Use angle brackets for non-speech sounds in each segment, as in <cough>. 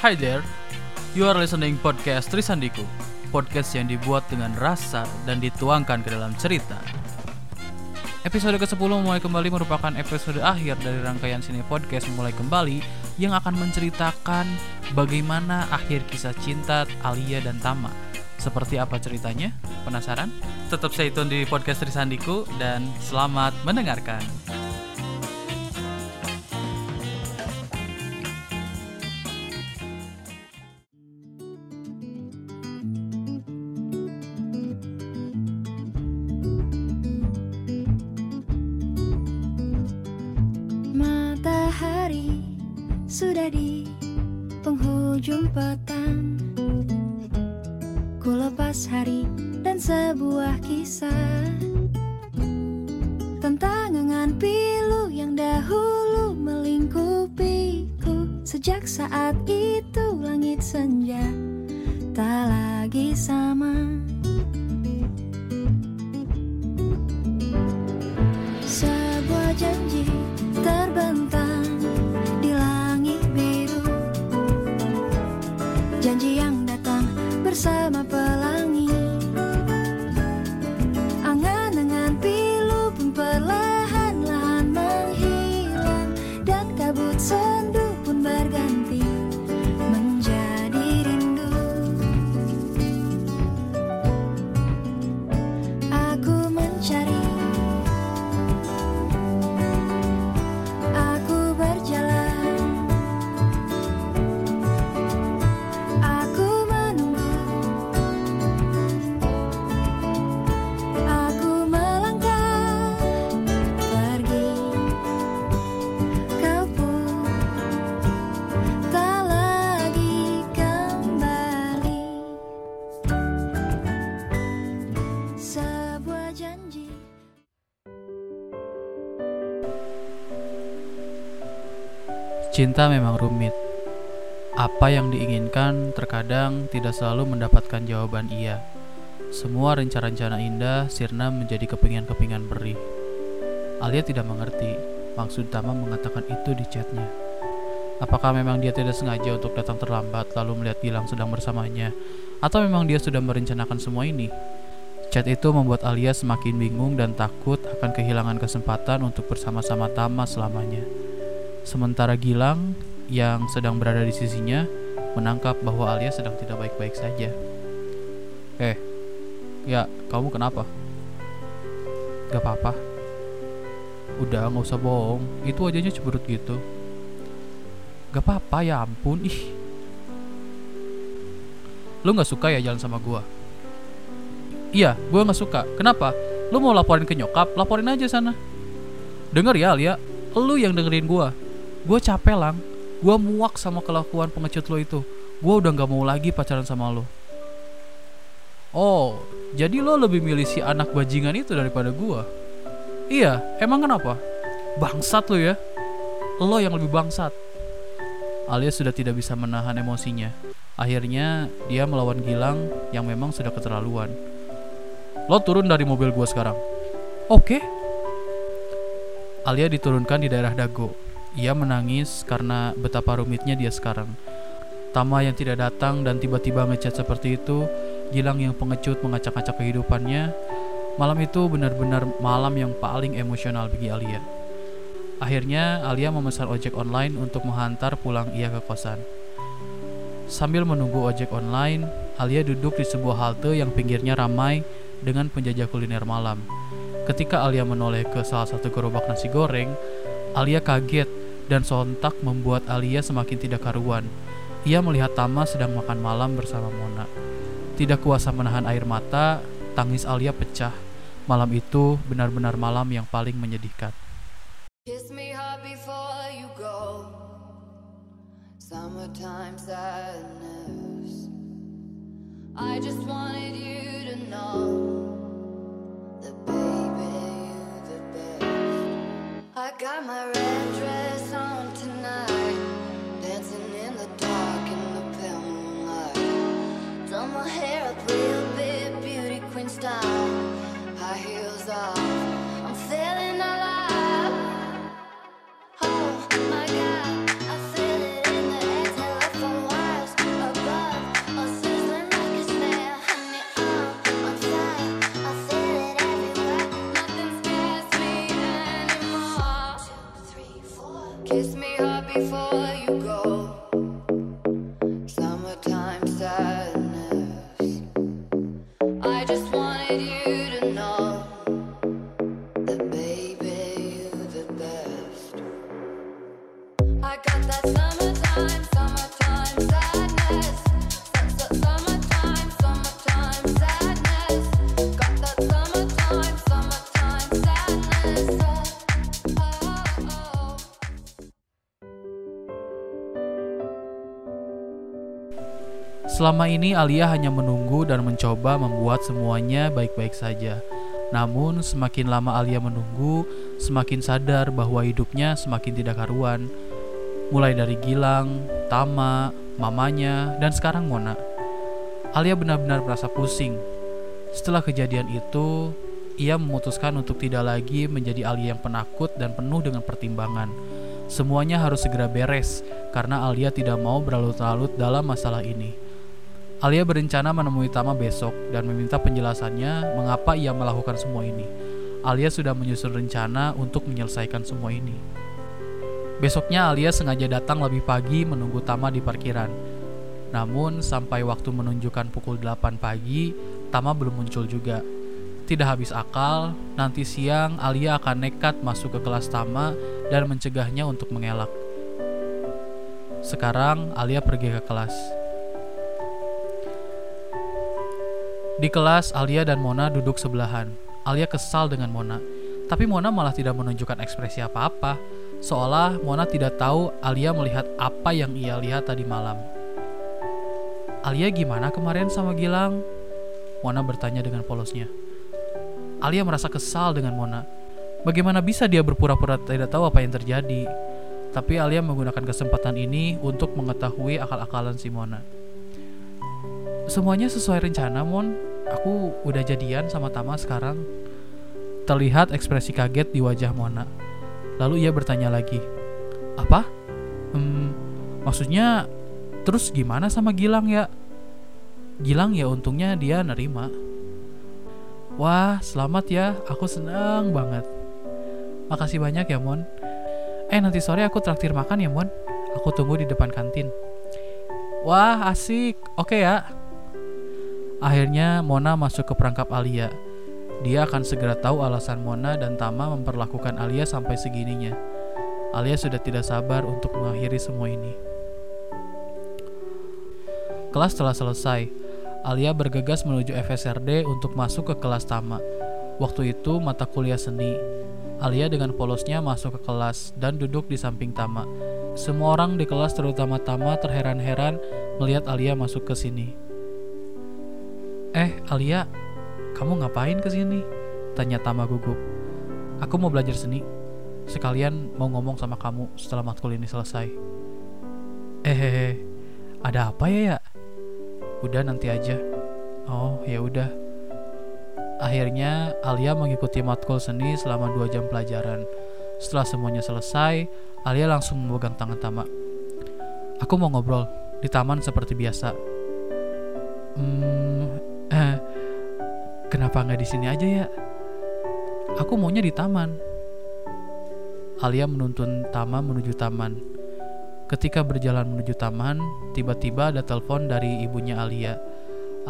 Hi there, you are listening podcast Trisandiku. Podcast yang dibuat dengan rasa dan dituangkan ke dalam cerita. Episode ke-10 mulai kembali merupakan episode akhir dari rangkaian sini podcast mulai kembali Yang akan menceritakan bagaimana akhir kisah cinta Alia dan Tama. Seperti apa ceritanya? Penasaran? Tetap stay tune di podcast Trisandiku dan selamat mendengarkan sudah di penghujung petang. Ku lepas hari dan sebuah kisah Tentang angan pilu yang dahulu melingkupiku. Sejak saat itu langit senja tak lagi sama bersama Cinta memang rumit. Apa yang diinginkan terkadang tidak selalu mendapatkan jawaban iya. Semua rencana-rencana indah sirna menjadi kepingan-kepingan perih. Alia tidak mengerti maksud Tama mengatakan itu di chatnya. Apakah memang dia tidak sengaja untuk datang terlambat lalu melihat Gilang sedang bersamanya? Atau memang dia sudah merencanakan semua ini? Chat itu membuat Alia semakin bingung dan takut akan kehilangan kesempatan untuk bersama-sama Tama selamanya. Sementara Gilang yang sedang berada di sisinya menangkap bahwa Alia sedang tidak baik-baik saja. Eh, ya kamu kenapa? Gak apa-apa. Udah nggak usah bohong, itu wajahnya cemberut gitu. Gak apa-apa ya ampun, ih. Lu nggak suka ya jalan sama gua? Iya, gua nggak suka. Kenapa? Lu mau laporin ke nyokap? Laporin aja sana. Denger ya Alia, lu yang dengerin gua. Gua capek lang. Gua muak sama kelakuan pengecut lo itu. Gua udah nggak mau lagi pacaran sama lo. Oh, jadi lo lebih milih si anak bajingan itu daripada gua? Iya, emang kenapa? Bangsat lo ya. Lo yang lebih bangsat. Alia sudah tidak bisa menahan emosinya. Akhirnya dia melawan Gilang yang memang sudah keterlaluan. Lo turun dari mobil gua sekarang. Oke. Alia diturunkan di daerah Dago. Ia menangis karena betapa rumitnya dia sekarang. Tama yang tidak datang dan tiba-tiba ngechat seperti itu, Gilang yang pengecut mengacak-acak kehidupannya. Malam itu benar-benar malam yang paling emosional bagi Alia. Akhirnya Alia memesan ojek online untuk menghantar pulang ia ke kosan. Sambil menunggu ojek online, Alia duduk di sebuah halte yang pinggirnya ramai dengan penjajah kuliner malam. Ketika Alia menoleh ke salah satu gerobak nasi goreng, Alia kaget dan sontak membuat Alia semakin tidak karuan. Ia melihat Tama sedang makan malam bersama Mona. Tidak kuasa menahan air mata, tangis Alia pecah. Malam itu benar-benar malam yang paling menyedihkan. I got my I just Selama ini Alia hanya menunggu dan mencoba membuat semuanya baik-baik saja. Namun semakin lama Alia menunggu, semakin sadar bahwa hidupnya semakin tidak karuan. Mulai dari Gilang, Tama, mamanya, dan sekarang Mona. Alia benar-benar merasa pusing. Setelah kejadian itu, ia memutuskan untuk tidak lagi menjadi Alia yang penakut dan penuh dengan pertimbangan. Semuanya harus segera beres karena Alia tidak mau berlarut-larut dalam masalah ini. Alia berencana menemui Tama besok dan meminta penjelasannya mengapa ia melakukan semua ini. Alia sudah menyusun rencana untuk menyelesaikan semua ini. Besoknya Alia sengaja datang lebih pagi menunggu Tama di parkiran. Namun sampai waktu menunjukkan pukul 8 pagi, Tama belum muncul juga. Tidak habis akal, nanti siang Alia akan nekat masuk ke kelas Tama dan mencegahnya untuk mengelak. Sekarang Alia pergi ke kelas. Di kelas, Alia dan Mona duduk sebelahan. Alia kesal dengan Mona, tapi Mona malah tidak menunjukkan ekspresi apa-apa, seolah Mona tidak tahu Alia melihat apa yang ia lihat tadi malam. Alia gimana kemarin sama Gilang? Mona bertanya dengan polosnya. Alia merasa kesal dengan Mona. Bagaimana bisa dia berpura-pura tidak tahu apa yang terjadi? Tapi Alia menggunakan kesempatan ini untuk mengetahui akal-akalan si Mona. Semuanya sesuai rencana, Mon. Aku udah jadian sama Tama sekarang. Terlihat ekspresi kaget di wajah Mona. Lalu ia bertanya lagi, "Apa? Hmm, maksudnya terus gimana sama Gilang ya?" Gilang ya untungnya dia nerima. Wah, selamat ya. Aku senang banget. Makasih banyak ya, Mon. Eh, nanti sore aku traktir makan ya, Mon. Aku tunggu di depan kantin. Wah, asik. Oke ya. Akhirnya Mona masuk ke perangkap Alia. Dia akan segera tahu alasan Mona dan Tama memperlakukan Alia sampai segininya. Alia sudah tidak sabar untuk mengakhiri semua ini. Kelas telah selesai. Alia bergegas menuju FSRD untuk masuk ke kelas Tama. Waktu itu mata kuliah seni. Alia dengan polosnya masuk ke kelas dan duduk di samping Tama. Semua orang di kelas terutama Tama terheran-heran melihat Alia masuk ke sini. Eh, Alia, kamu ngapain ke sini? Tanya Tama gugup. Aku mau belajar seni. Sekalian mau ngomong sama kamu setelah matkul ini selesai. Eh, hehe, ada apa ya ya? Udah nanti aja. Oh, ya udah. Akhirnya Alia mengikuti matkul seni selama dua jam pelajaran. Setelah semuanya selesai, Alia langsung memegang tangan Tama. Aku mau ngobrol di taman seperti biasa. Hmm, eh, kenapa nggak di sini aja ya? Aku maunya di taman. Alia menuntun Tama menuju taman. Ketika berjalan menuju taman, tiba-tiba ada telepon dari ibunya Alia.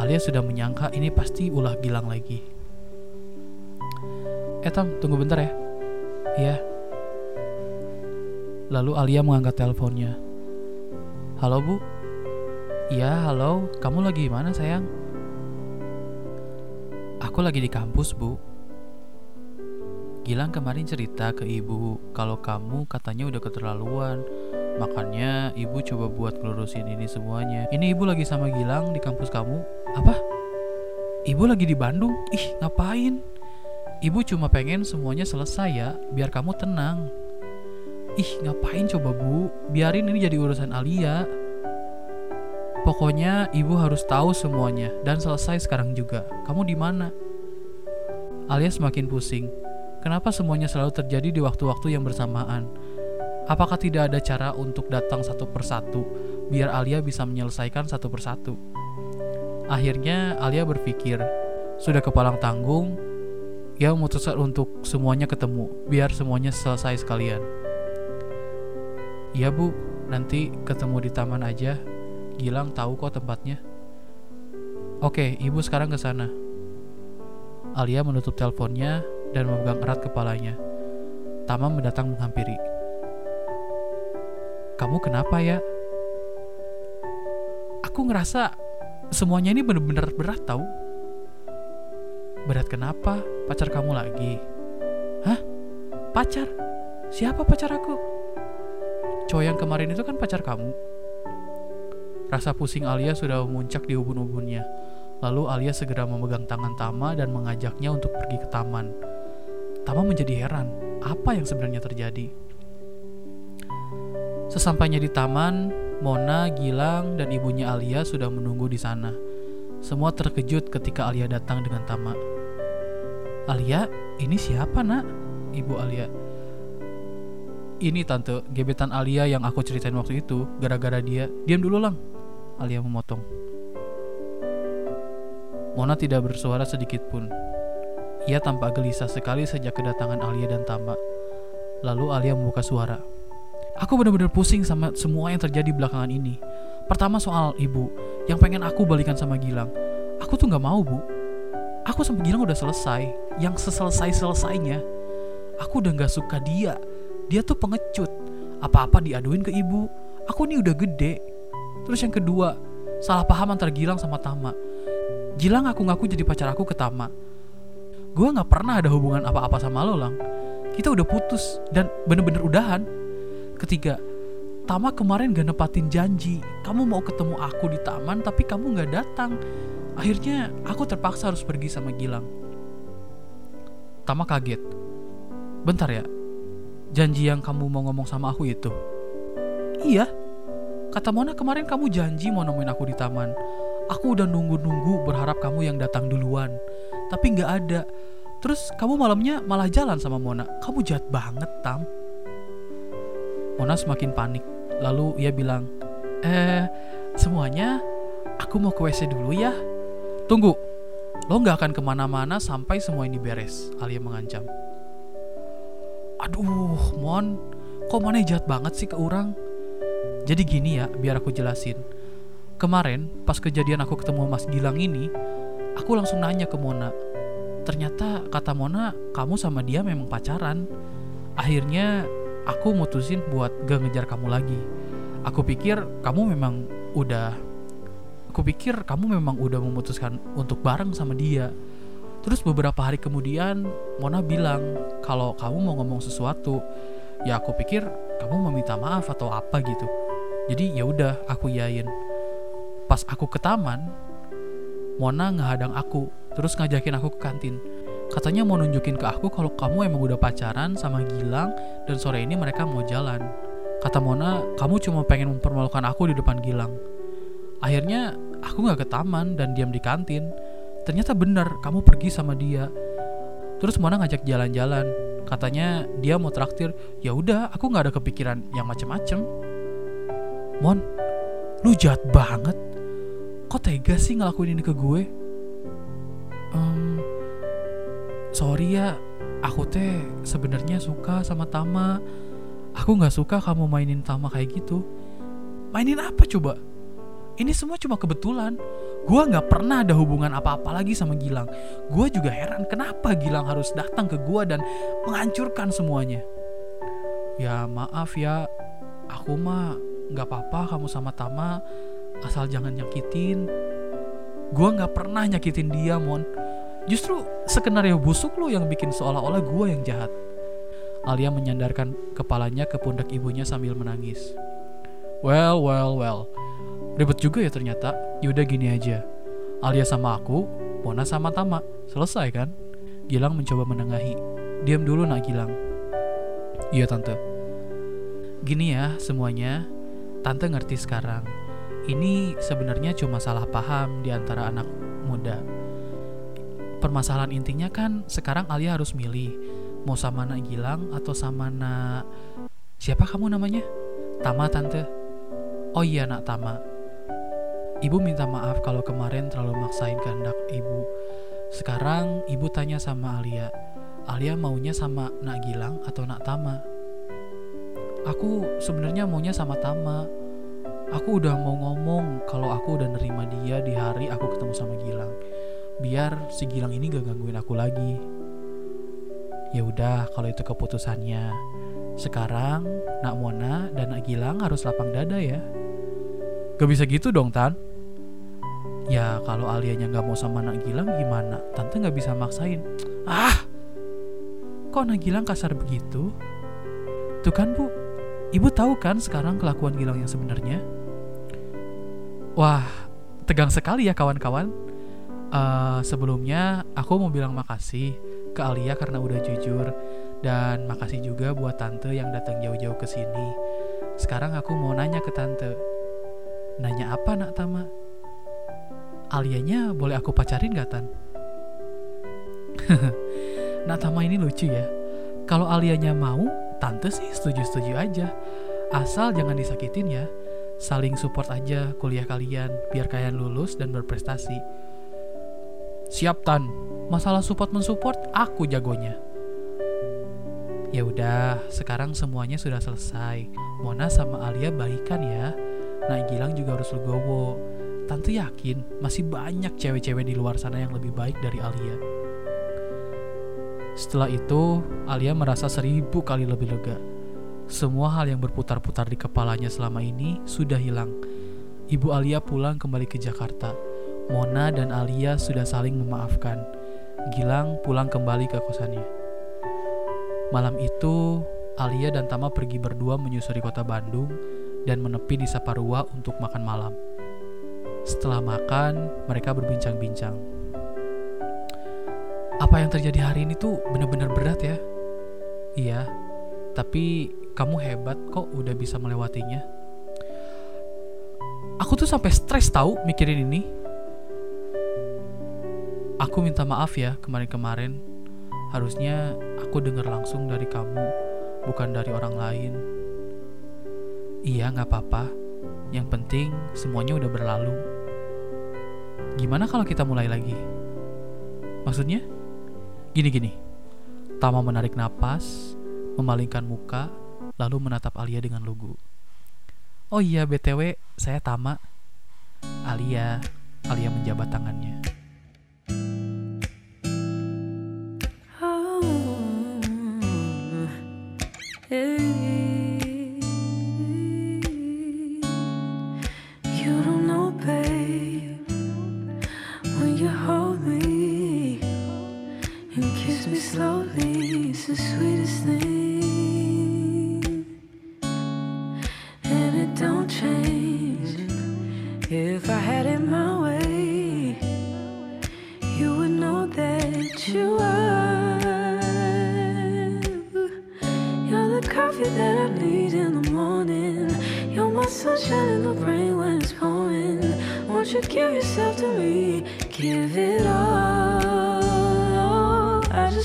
Alia sudah menyangka ini pasti ulah Gilang lagi. Eh Tam, tunggu bentar ya. Iya. Lalu Alia mengangkat teleponnya. Halo Bu. Iya, halo. Kamu lagi mana sayang? Aku lagi di kampus, Bu. Gilang kemarin cerita ke ibu kalau kamu katanya udah keterlaluan. Makanya ibu coba buat ngelurusin ini semuanya. Ini ibu lagi sama Gilang di kampus kamu. Apa? Ibu lagi di Bandung? Ih, ngapain? Ibu cuma pengen semuanya selesai ya, biar kamu tenang. Ih, ngapain coba bu? Biarin ini jadi urusan Alia. Pokoknya ibu harus tahu semuanya dan selesai sekarang juga. Kamu di mana? Alia semakin pusing. Kenapa semuanya selalu terjadi di waktu-waktu yang bersamaan? Apakah tidak ada cara untuk datang satu persatu biar Alia bisa menyelesaikan satu persatu? Akhirnya Alia berpikir, sudah kepalang tanggung, ia memutuskan untuk semuanya ketemu, biar semuanya selesai sekalian. Iya bu, nanti ketemu di taman aja. Gilang tahu kok tempatnya. Oke, ibu sekarang ke sana. Alia menutup teleponnya dan memegang erat kepalanya. Tama mendatang menghampiri. Kamu kenapa ya? Aku ngerasa semuanya ini bener-bener berat tau. Berat kenapa? Pacar kamu lagi? Hah? Pacar? Siapa pacar aku? Cowok yang kemarin itu kan pacar kamu. Rasa pusing Alia sudah memuncak di ubun-ubunnya. Lalu Alia segera memegang tangan Tama dan mengajaknya untuk pergi ke taman. Tama menjadi heran, apa yang sebenarnya terjadi? Sesampainya di taman, Mona, Gilang, dan ibunya Alia sudah menunggu di sana. Semua terkejut ketika Alia datang dengan Tama. Alia, ini siapa nak? Ibu Alia. Ini tante, gebetan Alia yang aku ceritain waktu itu, gara-gara dia. Diam dulu lang. Alia memotong. Mona tidak bersuara sedikit pun. Ia tampak gelisah sekali sejak kedatangan Alia dan Tama. Lalu Alia membuka suara. Aku benar-benar pusing sama semua yang terjadi belakangan ini. Pertama soal ibu, yang pengen aku balikan sama Gilang. Aku tuh nggak mau bu. Aku sama Gilang udah selesai, yang seselesai-selesainya. Aku udah nggak suka dia. Dia tuh pengecut. Apa-apa diaduin ke ibu. Aku ini udah gede. Terus yang kedua, salah paham antara Gilang sama Tama. Gilang aku ngaku jadi pacar aku ke Tama. Gue nggak pernah ada hubungan apa-apa sama lo, Lang. Kita udah putus dan bener-bener udahan. Ketiga, Tama kemarin gak nepatin janji. Kamu mau ketemu aku di taman tapi kamu gak datang. Akhirnya aku terpaksa harus pergi sama Gilang. Tama kaget. Bentar ya, janji yang kamu mau ngomong sama aku itu? Iya. Kata Mona kemarin kamu janji mau nemuin aku di taman. Aku udah nunggu-nunggu berharap kamu yang datang duluan. Tapi nggak ada. Terus kamu malamnya malah jalan sama Mona. Kamu jahat banget, Tam. Mona semakin panik. Lalu ia bilang, Eh, semuanya aku mau ke WC dulu ya. Tunggu, lo nggak akan ke mana-mana sampai semua ini beres. Alia mengancam. Aduh, Mon, kok mana jahat banget sih ke orang? Jadi gini ya, biar aku jelasin. Kemarin, pas kejadian aku ketemu Mas Gilang ini, aku langsung nanya ke Mona. Ternyata kata Mona, kamu sama dia memang pacaran. Akhirnya, aku mutusin buat gak ngejar kamu lagi. Aku pikir kamu memang udah Aku pikir kamu memang udah memutuskan untuk bareng sama dia. Terus beberapa hari kemudian Mona bilang kalau kamu mau ngomong sesuatu, ya aku pikir kamu meminta maaf atau apa gitu. Jadi ya udah aku yain. Pas aku ke taman, Mona ngehadang aku, terus ngajakin aku ke kantin. Katanya mau nunjukin ke aku kalau kamu emang udah pacaran sama Gilang dan sore ini mereka mau jalan. Kata Mona, kamu cuma pengen mempermalukan aku di depan Gilang. Akhirnya aku nggak ke taman dan diam di kantin. Ternyata benar, kamu pergi sama dia. Terus Mona ngajak jalan-jalan. Katanya dia mau traktir. Ya udah, aku nggak ada kepikiran yang macem-macem. Mon, lu jahat banget. Kok tega sih ngelakuin ini ke gue? Em, sorry ya, aku teh sebenarnya suka sama Tama. Aku nggak suka kamu mainin Tama kayak gitu. Mainin apa coba? Ini semua cuma kebetulan. Gua nggak pernah ada hubungan apa-apa lagi sama Gilang. Gua juga heran kenapa Gilang harus datang ke gua dan menghancurkan semuanya. Ya maaf ya, aku mah nggak apa-apa kamu sama Tama, asal jangan nyakitin. Gua nggak pernah nyakitin dia, Mon. Justru skenario busuk lo yang bikin seolah-olah gua yang jahat. Alia menyandarkan kepalanya ke pundak ibunya sambil menangis. Well, well, well. Ribet juga ya ternyata. Yaudah gini aja. Alia sama aku, Mona sama Tama. Selesai kan? Gilang mencoba menengahi. Diam dulu nak Gilang. Iya tante. Gini ya semuanya. Tante ngerti sekarang. Ini sebenarnya cuma salah paham di antara anak muda. Permasalahan intinya kan sekarang Alia harus milih mau sama nak Gilang atau sama nak siapa kamu namanya? Tama tante. Oh iya nak Tama. Ibu minta maaf kalau kemarin terlalu maksain kehendak ibu. Sekarang ibu tanya sama Alia. Alia maunya sama nak Gilang atau nak Tama? Aku sebenarnya maunya sama Tama. Aku udah mau ngomong kalau aku udah nerima dia di hari aku ketemu sama Gilang. Biar si Gilang ini gak gangguin aku lagi. Ya udah, kalau itu keputusannya. Sekarang Nak Mona dan Nak Gilang harus lapang dada ya. Gak bisa gitu dong, Tan. Ya kalau Alianya nggak mau sama Nak Gilang gimana? Tante nggak bisa maksain. Ah, kok Nak Gilang kasar begitu? Tuh kan bu, ibu tahu kan sekarang kelakuan Gilang yang sebenarnya? Wah, tegang sekali ya kawan-kawan. Eh, sebelumnya aku mau bilang makasih ke Alia karena udah jujur dan makasih juga buat tante yang datang jauh-jauh ke sini. Sekarang aku mau nanya ke tante. Nanya apa nak Tama? Alianya boleh aku pacarin gak Tan? <laughs> nak Tama ini lucu ya. Kalau Alianya mau, tante sih setuju-setuju aja. Asal jangan disakitin ya. Saling support aja kuliah kalian biar kalian lulus dan berprestasi. Siap Tan, masalah support mensupport aku jagonya. Ya udah, sekarang semuanya sudah selesai. Mona sama Alia baikan ya. Nah Gilang juga harus legowo. Tante yakin masih banyak cewek-cewek di luar sana yang lebih baik dari Alia. Setelah itu, Alia merasa seribu kali lebih lega. Semua hal yang berputar-putar di kepalanya selama ini sudah hilang. Ibu Alia pulang kembali ke Jakarta. Mona dan Alia sudah saling memaafkan. Gilang pulang kembali ke kosannya. Malam itu, Alia dan Tama pergi berdua menyusuri kota Bandung dan menepi di Saparua untuk makan malam. Setelah makan, mereka berbincang-bincang. Apa yang terjadi hari ini tuh benar-benar berat ya? Iya, tapi kamu hebat kok udah bisa melewatinya. Aku tuh sampai stres tahu mikirin ini. Aku minta maaf ya kemarin-kemarin. Harusnya aku dengar langsung dari kamu, bukan dari orang lain. Iya, nggak apa-apa. Yang penting semuanya udah berlalu. Gimana kalau kita mulai lagi? Maksudnya? Gini-gini. Tama menarik napas, memalingkan muka, lalu menatap Alia dengan lugu. Oh iya, BTW, saya Tama. Alia, Alia menjabat tangannya.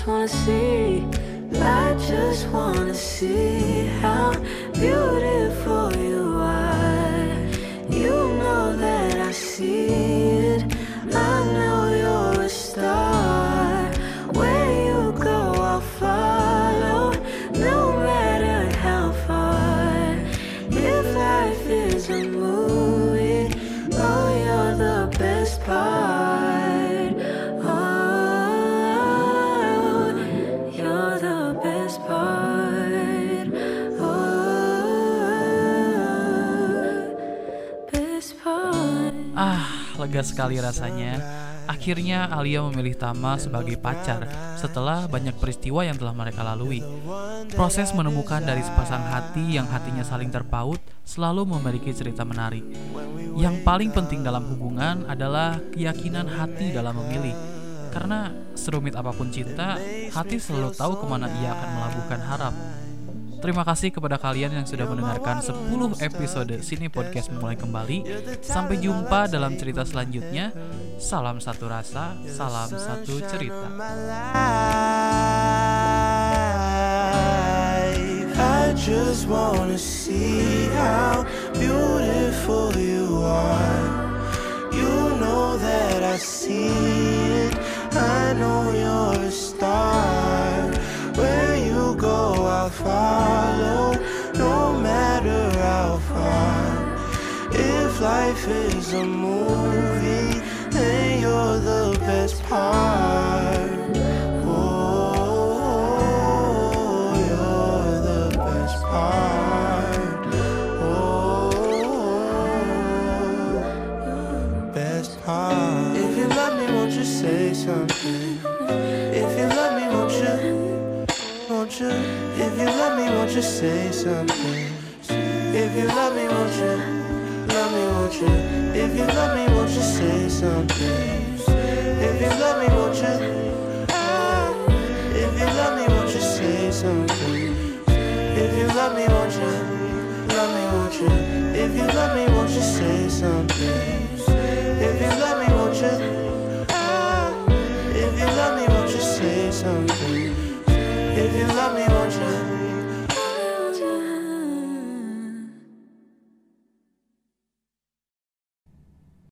Just wanna see. I just wanna see how beautiful you are. You know that I see lega sekali rasanya. Akhirnya Alia memilih Tama sebagai pacar setelah banyak peristiwa yang telah mereka lalui. Proses menemukan dari sepasang hati yang hatinya saling terpaut selalu memiliki cerita menarik. Yang paling penting dalam hubungan adalah keyakinan hati dalam memilih. Karena serumit apa pun cinta, hati selalu tahu ke mana ia akan melabuhkan harap. Terima kasih kepada kalian yang sudah mendengarkan 10 episode Sini Podcast mulai kembali. Sampai jumpa dalam cerita selanjutnya. Salam satu rasa, salam satu cerita. I just wanna see how beautiful you are. You know that I see it. I know you're a star. Follow, no matter how far. If life is a movie, then you're the best part. Won't you say something? If you love me, won't you? Love me, won't you? If you love me, won't you say something? If you love me, won't you? Ah, If you love me, won't you say something? If you love me, won't you? Love me, won't you? If you love me, won't you say something? If you love me, won't you? Ah, If you love me, won't you say something? If you love me, won't you?